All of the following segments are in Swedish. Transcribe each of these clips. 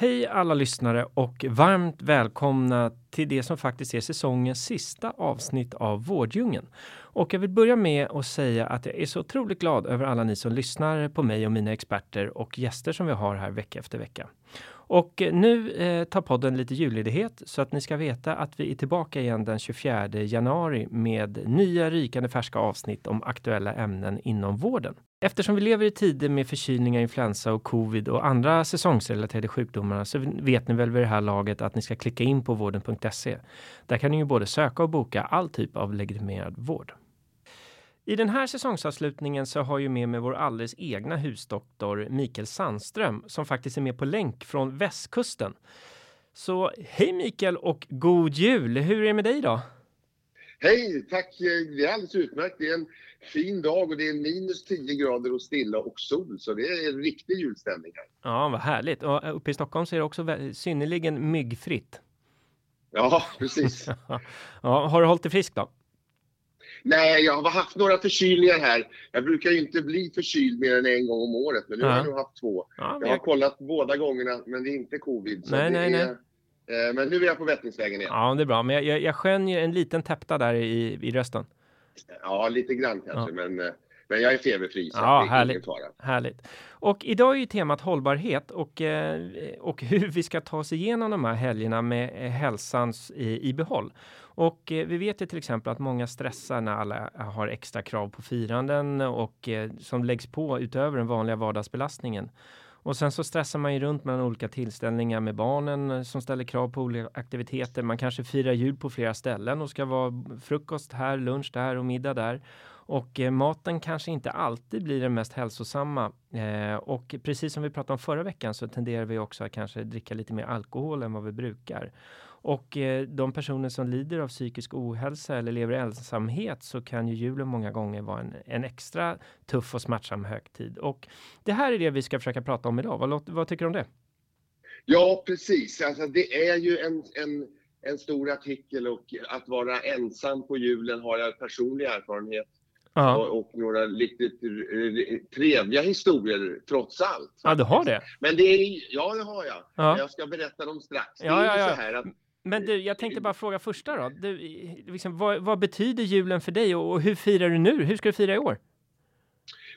Hej alla lyssnare och varmt välkomna till det som faktiskt är säsongens sista avsnitt av Vårddjungeln. Och jag vill börja med att säga att jag är så otroligt glad över alla ni som lyssnar på mig och mina experter och gäster som vi har här vecka efter vecka. Och nu eh, tar podden lite julledighet så att ni ska veta att vi är tillbaka igen den 24 januari med nya rykande färska avsnitt om aktuella ämnen inom vården. Eftersom vi lever i tider med förkylningar, influensa och covid och andra säsongsrelaterade sjukdomar så vet ni väl vid det här laget att ni ska klicka in på vården.se. Där kan ni ju både söka och boka all typ av legitimerad vård. I den här säsongsavslutningen så har ju med mig vår alldeles egna husdoktor Mikael Sandström som faktiskt är med på länk från västkusten. Så hej Mikael och god jul! Hur är det med dig då? Hej, tack! Det är alldeles utmärkt. Det är en fin dag och det är minus 10 grader och stilla och sol så det är en riktig julstämning här. Ja, vad härligt. Och uppe i Stockholm så är det också synnerligen myggfritt. Ja, precis. ja, har du hållit dig frisk då? Nej, jag har haft några förkylningar här. Jag brukar ju inte bli förkyld mer än en gång om året, men nu ja. har jag nog haft två. Ja, jag har kollat båda gångerna, men det är inte covid. nej, nej, är... nej. Eh, men nu är jag på vättningsvägen igen. Ja, det är bra. Men jag, jag, jag skönjer en liten täpta där i, i rösten. Ja, lite grann kanske, ja. men, eh, men jag är feberfri. Så ja, det är härligt. härligt. Och idag är ju temat hållbarhet och, eh, och hur vi ska ta oss igenom de här helgerna med hälsans i, i behåll. Och vi vet ju till exempel att många stressar när alla har extra krav på firanden och som läggs på utöver den vanliga vardagsbelastningen. Och sen så stressar man ju runt mellan olika tillställningar med barnen eh, som ställer krav på olika aktiviteter. Man kanske firar jul på flera ställen och ska vara frukost här, lunch där och middag där. Och eh, maten kanske inte alltid blir den mest hälsosamma. Eh, och precis som vi pratade om förra veckan så tenderar vi också att kanske dricka lite mer alkohol än vad vi brukar. Och eh, de personer som lider av psykisk ohälsa eller lever i ensamhet så kan ju julen många gånger vara en, en extra tuff och smärtsam högtid. Och det här är det vi ska försöka prata om idag. Vad, vad tycker du om det? Ja, precis. Alltså, det är ju en, en, en stor artikel och att vara ensam på julen har jag personlig erfarenhet och, och, några riktigt trevliga historier trots allt. Ja, du har det? Men det är, ja, det har jag. Ja. Jag ska berätta dem strax. Ja, ja, ja. så här att men du, jag tänkte bara fråga första då. Du, liksom, vad, vad, betyder julen för dig och, och, hur firar du nu? Hur ska du fira i år?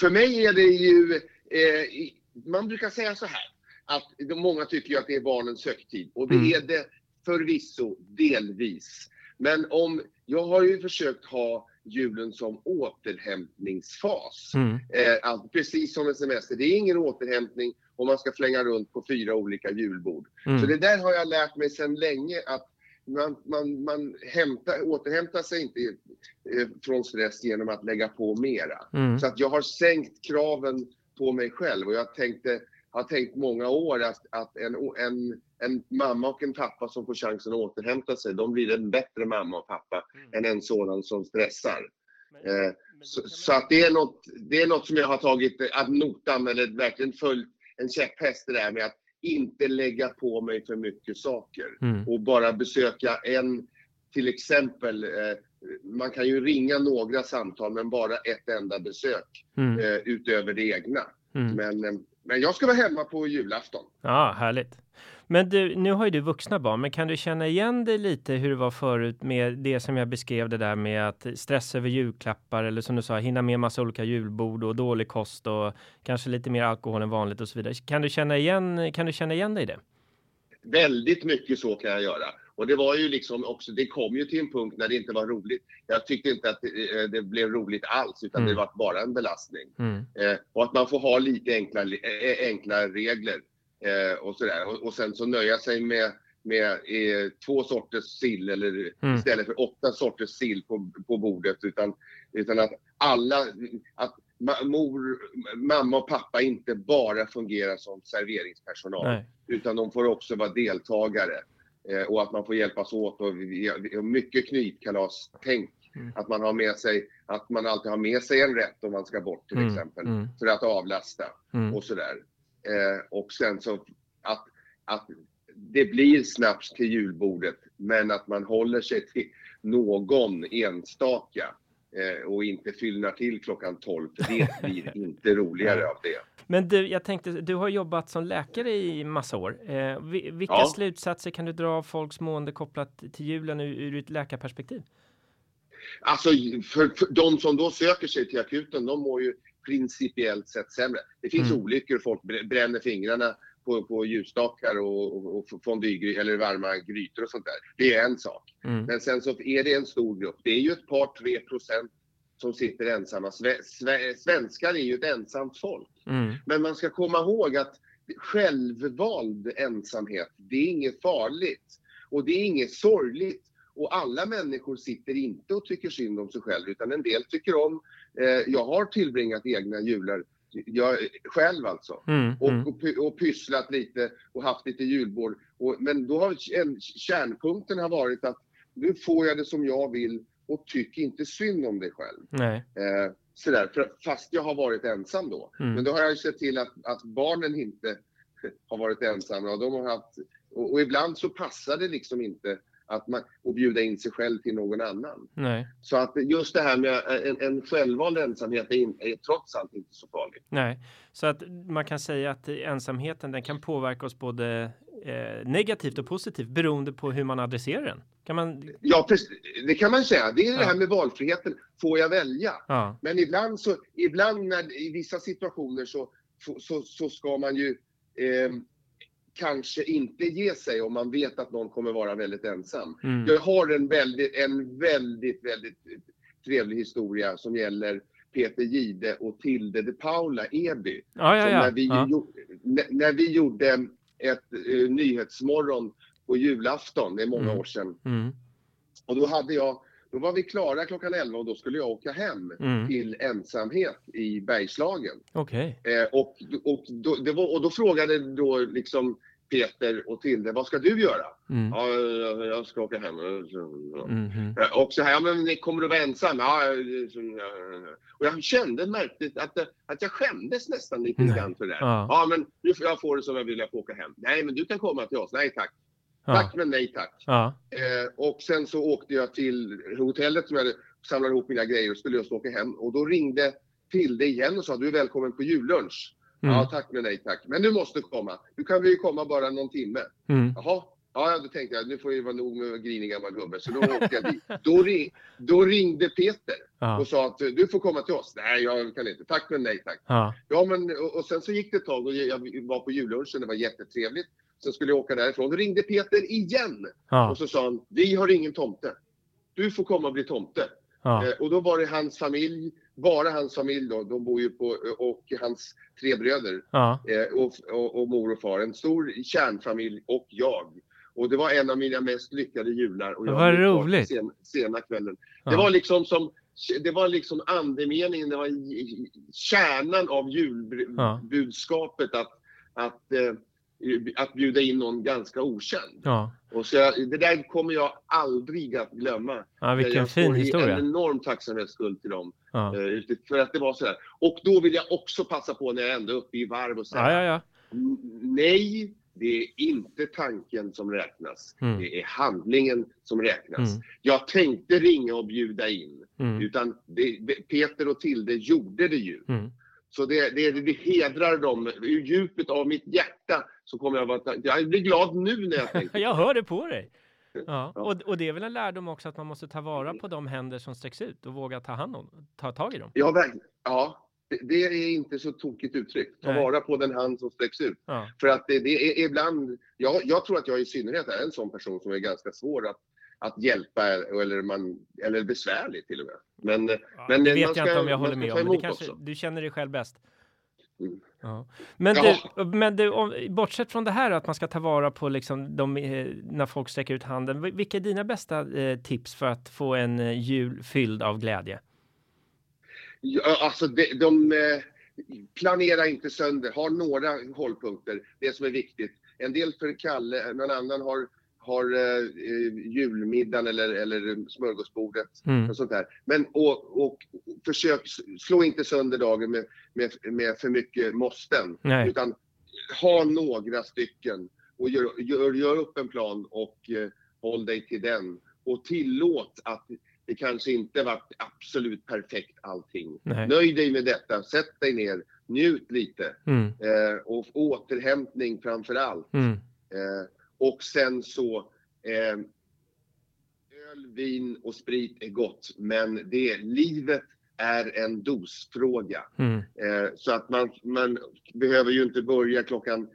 För mig är det ju, eh, man brukar säga så här, att många tycker ju att det är barnens högtid och det mm. är det förvisso delvis. Men om, jag har ju försökt ha julen som återhämtningsfas. Mm. Alltså, precis som en semester. Det är ingen återhämtning om man ska flänga runt på fyra olika julbord. Mm. Så det där har jag lärt mig sedan länge att man, man, man hämtar, återhämtar sig inte eh, från stress genom att lägga på mera. Mm. Så att jag har sänkt kraven på mig själv och jag tänkte, har tänkt många år att, att en, en, en mamma och en pappa som får chansen att återhämta sig, de blir en bättre mamma och pappa mm. än en sådan som stressar. Men, eh, men så, så, att det är, något, det är något som jag har tagit ad notam eller verkligen följt en käpphäst det där med att inte lägga på mig för mycket saker mm. och bara besöka en, till exempel, eh, man kan ju ringa några samtal men bara ett enda besök mm. eh, utöver det egna. Mm. Men, eh, men jag ska vara hemma på julafton. Ja, härligt. Men du, nu har ju du vuxna barn, men kan du känna igen dig lite hur det var förut med det som jag beskrev det där med att stressa över julklappar eller som du sa, hinna med massa olika julbord och dålig kost och kanske lite mer alkohol än vanligt och så vidare. Kan du känna igen, kan du känna igen dig i det? Väldigt mycket så kan jag göra. Och det var ju liksom också, det kom ju till en punkt när det inte var roligt. Jag tyckte inte att det, eh, det blev roligt alls, utan mm. det var bara en belastning. Mm. Eh, och att man får ha lite enkla, eh, enkla regler. Eh, och, sådär. Och, och sen så nöja sig med, med eh, två sorters sill eller mm. istället för åtta sorters sill på, på bordet. Utan, utan att alla, att ma- mor, mamma och pappa inte bara fungerar som serveringspersonal. Nej. Utan de får också vara deltagare. Eh, och att man får hjälpas åt och vi, mycket knytkalas-tänk. Mm. Att man har med sig, att man alltid har med sig en rätt om man ska bort till Mm, exempel. mm. För att avlasta Mm. och sådär. Eh, och sen så att, att det blir snaps till julbordet men att man håller sig till någon enstaka eh, och inte fyllnar till klockan 12 för det blir inte roligare av det. Men du, jag tänkte, du har jobbat som läkare i massa år. Eh, vi- vilka Ja. slutsatser kan du dra av folks mående kopplat till julen ur, ur ett läkarperspektiv? Alltså för, för de som då söker sig till akuten, de mår ju principiellt sett sämre. Det finns Mm. olyckor, folk br- bränner fingrarna på, på ljusstakar och, och, och fondygry eller varma grytor och sånt där. Det är en sak. Mm. Men sen så är det en stor grupp. Det är ju ett par, tre procent som sitter ensamma. Sve, sve, svenskar är ju ett ensamt folk. Mm. Men man ska komma ihåg att självvald ensamhet, det är inget farligt. Och det är inget sorgligt. Och alla människor sitter inte och tycker synd om sig själv, utan en del tycker om... Eh, jag har tillbringat egna jular, jag, själv alltså. Mm. Och, Mm. och, och pysslat lite och haft lite julbord. Och, men då har en, kärnpunkten har varit att nu får jag det som jag vill och tyck inte synd om dig själv. Nej. Eh, sådär, för, fast jag har varit ensam då. Mm. Men då har jag sett till att, att barnen inte har varit ensamma. Och, de har haft, och, och ibland så passar det liksom inte att, man, att bjuda in sig själv till någon annan. Nej. Så att just det här med en, en självvald ensamhet är, in, är trots allt inte så farligt. Nej. Så att man kan säga att ensamheten den kan påverka oss både eh, negativt och positivt beroende på hur man adresserar den. Kan man? Ja, det kan man säga. Det är det Ja. här med valfriheten. Får jag välja? Ja. Men ibland så, ibland när, i vissa situationer så, så, så ska man ju eh, kanske inte ge sig om man vet att någon kommer vara väldigt ensam. Mm. Jag har en väldigt, en väldigt, väldigt trevlig historia som gäller Peter Gide och Tilde de Paula Eby. Ja, ja, ja. när, vi, ja. gjo- när, när vi gjorde ett eh, nyhetsmorgon på julafton, det är många Mm. år sedan. Mm. Och då hade jag, då var vi klara klockan 11 och då skulle jag åka hem Mm. till ensamhet i Bergslagen. Okej. Eh, och, och, då, var, och då frågade då liksom Peter och Tilde, vad ska du göra? Mm. Ja, jag, ska åka hem. Eh, Och så här, ja, men kommer du vara ensam? Ja, eh, så, ja. Och jag kände märkligt att, det- att jag skämdes nästan lite grann för det. Ja. Ja, men nu får jag får det som jag vill, jag får åka hem. Nej, men du kan komma till oss. Nej tack. Ja. Tack men nej tack. Ja. Eh, och sen så åkte jag till hotellet som jag hade samlat ihop mina grejer och skulle just åka hem. Och då ringde Tilde igen och sa du är välkommen på jullunch. Mm. Ja tack men nej tack. Men du måste komma. Du kan ju komma bara någon timme. Mm. Jaha. Ja, då tänkte jag nu får det vara nog med grinig gammal gubbe. Så då åkte jag dit. Då, ring, då ringde Peter Ja. och sa att du får komma till oss. Nej, jag kan inte. Tack men nej tack. Ja. Ja, men och, och sen så gick det ett tag och jag var på jullunchen. Det var jättetrevligt. Sen skulle jag åka därifrån. Då ringde Peter igen. Ja. Och så sa han, vi har ingen tomte. Du får komma och bli tomte. Ja. Eh, och då var det hans familj, bara hans familj då, de bor ju på, och hans tre bröder Ja. eh, och, och, och mor och far. En stor kärnfamilj och jag. Och det var en av mina mest lyckade jular. Och jag Vad roligt. Sen, sena kvällen. Det var liksom som det var liksom andemeningen, det var kärnan av julbudskapet att, att, eh, att bjuda in någon ganska okänd. Ja. Och så jag, det där kommer jag aldrig att glömma. ja, vilken jag fin historia. en enorm tacksamhetsskuld till dem. Ja. eh, För att det var så här. Och då vill jag också passa på när jag ändå är uppe i varv och säga Ja, ja, ja. "N- nej, det är inte tanken som räknas. Mm. Det är handlingen som räknas. Mm. Jag tänkte ringa och bjuda in. Mm. Utan det, Peter och Tilde gjorde det ju. Så det, det, det hedrar dem. Ur djupet av mitt hjärta så kommer jag vara... Jag blir glad nu när jag tänker. Jag hör det på dig. Ja. Ja. Och, och det är väl en lärdom också att man måste ta vara på de händer som sträcks ut och våga ta hand om, ta tag i dem. Ja, verkligen. Ja, det, det är inte så tokigt uttryckt. Ta Nej. vara på den hand som sträcks ut. Ja. För att det, det är ibland... Jag, jag tror att jag i synnerhet är en sån person som är ganska svår att, att hjälpa eller, man, eller besvärlig till och med. Men, Ja, Men, det vet man jag ska- inte om jag håller ska med om. Men kanske, du känner dig själv bäst. Mm. Ja. Men, Ja. du, men du, om, bortsett från det här att man ska ta vara på liksom de, eh, när folk sträcker ut handen. vil- Vilka är dina bästa eh, tips för att få en eh, jul fylld av glädje? Ja, alltså de, de eh, planerar inte sönder, har några hållpunkter, det som är viktigt. En del för Kalle, någon annan har, har uh, julmiddagen eller, eller smörgåsbordet. Mm. Och sånt där. Men och, och försök, slå inte sönder dagen med, med, med för mycket måsten. Nej. Utan ha några stycken och gör, gör, gör upp en plan och uh, håll dig till den. Och tillåt att det kanske inte varit absolut perfekt allting. Nej. Nöj dig med detta, sätt dig ner, njut lite. Mm. Eh, och återhämtning framför allt. Mm. Eh, och sen så, eh, öl, vin och sprit är gott, men det, livet är en dosfråga. Mm. Eh, så att man, man behöver ju inte börja klockan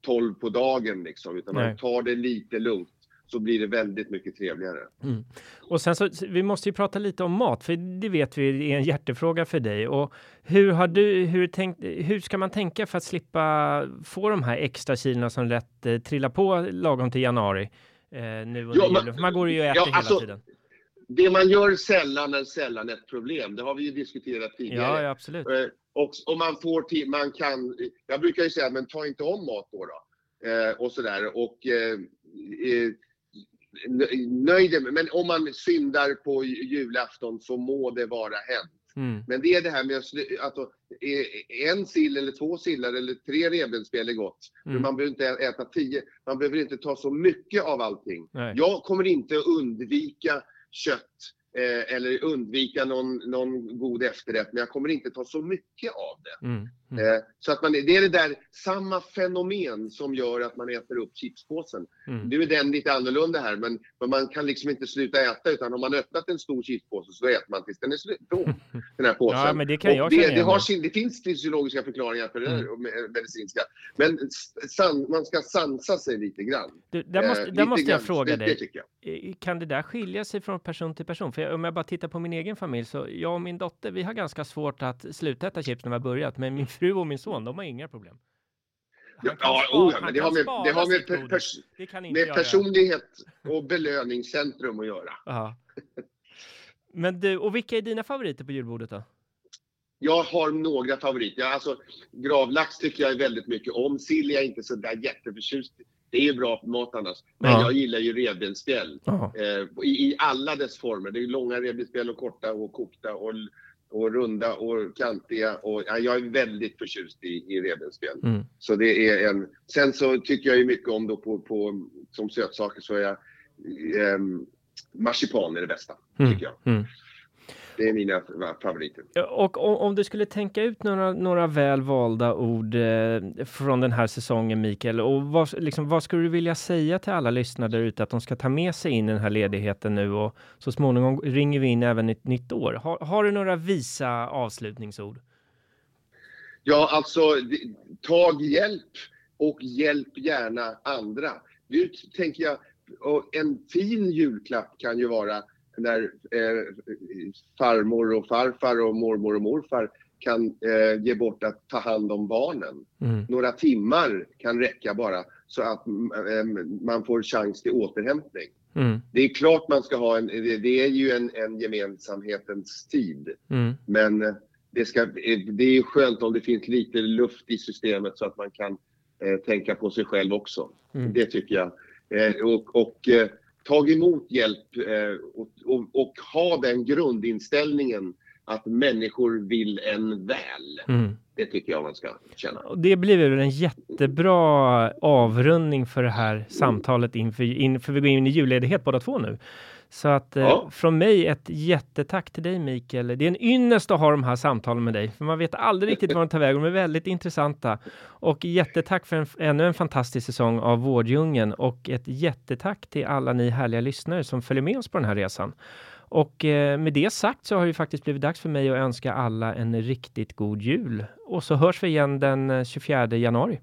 12 eh, på dagen liksom, utan Nej. man tar det lite lugnt så blir det väldigt mycket trevligare. Mm. Och sen så, vi måste ju prata lite om mat, för det vet vi är en hjärtefråga för dig. Och hur har du, hur tänkt, hur ska man tänka för att slippa få de här extra kilona som lätt eh, trillar på lagom till januari eh, nu under ja, julen? För man går ju och äter ja, hela alltså, tiden. Det man gör sällan är sällan ett problem. Det har vi ju diskuterat tidigare. Ja, ja absolut. Eh, och, och man får till, man kan, jag brukar ju säga, men ta inte om mat då. då. Eh, och sådär. Och eh, eh nöjd. Men om man syndar på julafton så må det vara hänt. Mm. Men det är det här med att en sill eller två sillar eller tre revbensspjäll är gott. Mm. Men man behöver inte äta tio. Man behöver inte ta så mycket av allting. Nej. Jag kommer inte undvika kött eh, eller undvika någon, någon god efterrätt, men jag kommer inte ta så mycket av det. Mm. Mm. Eh, så att man, det är det där samma fenomen som gör att man äter upp chipspåsen. Mm. Nu är den lite annorlunda här, men, men, man kan liksom inte sluta äta, utan om man öppnat en stor chipspåse så äter man tills den är slut. den här påsen. Ja, men det kan jag det, det, har sin, det finns fysiologiska förklaringar för det där, mm. medicinska. Men san, man ska sansa sig lite grann. Du, där måste, eh, där måste jag grann. fråga det, dig. Det jag. Kan det där skilja sig från person till person? För jag, om jag bara tittar på min egen familj, så jag och min dotter, vi har ganska svårt att sluta äta chips när vi har börjat, men min fru och min son, de har inga problem. Ja, ja, oh, men det har med, det har med, per, pers, med personlighet och belöningscentrum att göra. Aha. Men du, och vilka är dina favoriter på julbordet då? Jag har några favoriter. Alltså, gravlax tycker jag är väldigt mycket om. Sill är jag inte så där jätteförtjust Det är ju bra mat annars. Men ja. jag gillar ju revbensspjäll. Eh, i, I alla dess former. Det är långa revbensspjäll och korta och kokta och och runda och kantiga. Och, ja, jag är väldigt förtjust i, i revbensspjäll. Mm. Så det är en... Sen så tycker jag ju mycket om då på, på som sötsaker så är jag... Eh, marsipan är det bästa, mm. tycker jag. Mm. Det är mina favoriter. Och om, om, du skulle tänka ut några, några väl valda ord eh, från den här säsongen, Mikael, och vad, liksom, vad skulle du vilja säga till alla lyssnare där ute att de ska ta med sig in i den här ledigheten nu och så småningom ringer vi in även ett nytt år. Har, har du några visa avslutningsord? Ja, alltså tag hjälp och hjälp gärna andra. Nu tänker jag, en fin julklapp kan ju vara när eh, farmor och farfar och mormor och morfar kan eh, ge bort att ta hand om barnen. Mm. Några timmar kan räcka bara så att eh, man får chans till återhämtning. Mm. Det är klart man ska ha en, det är ju en, en gemensamhetens tid. Mm. Men eh, det, ska, det är skönt om det finns lite luft i systemet så att man kan eh, tänka på sig själv också. Mm. Det tycker jag. Eh, och, och eh, tag emot hjälp eh, och, och, och, ha den grundinställningen att människor vill en väl. Mm. Det tycker jag man ska känna. Och det blir väl en jättebra avrundning för det här samtalet inför, inför vi går in i julledighet båda två nu. Så att eh, ja. från mig ett jättetack till dig Mikael. Det är en ynnest att ha de här samtalen med dig, för man vet aldrig riktigt var de tar vägen. De är väldigt intressanta. Och jättetack för en, ännu en fantastisk säsong av Vårdjungeln och ett jättetack till alla ni härliga lyssnare som följer med oss på den här resan. Och eh, med det sagt så har det faktiskt blivit dags för mig att önska alla en riktigt god jul. Och så hörs vi igen den 24 eh, januari.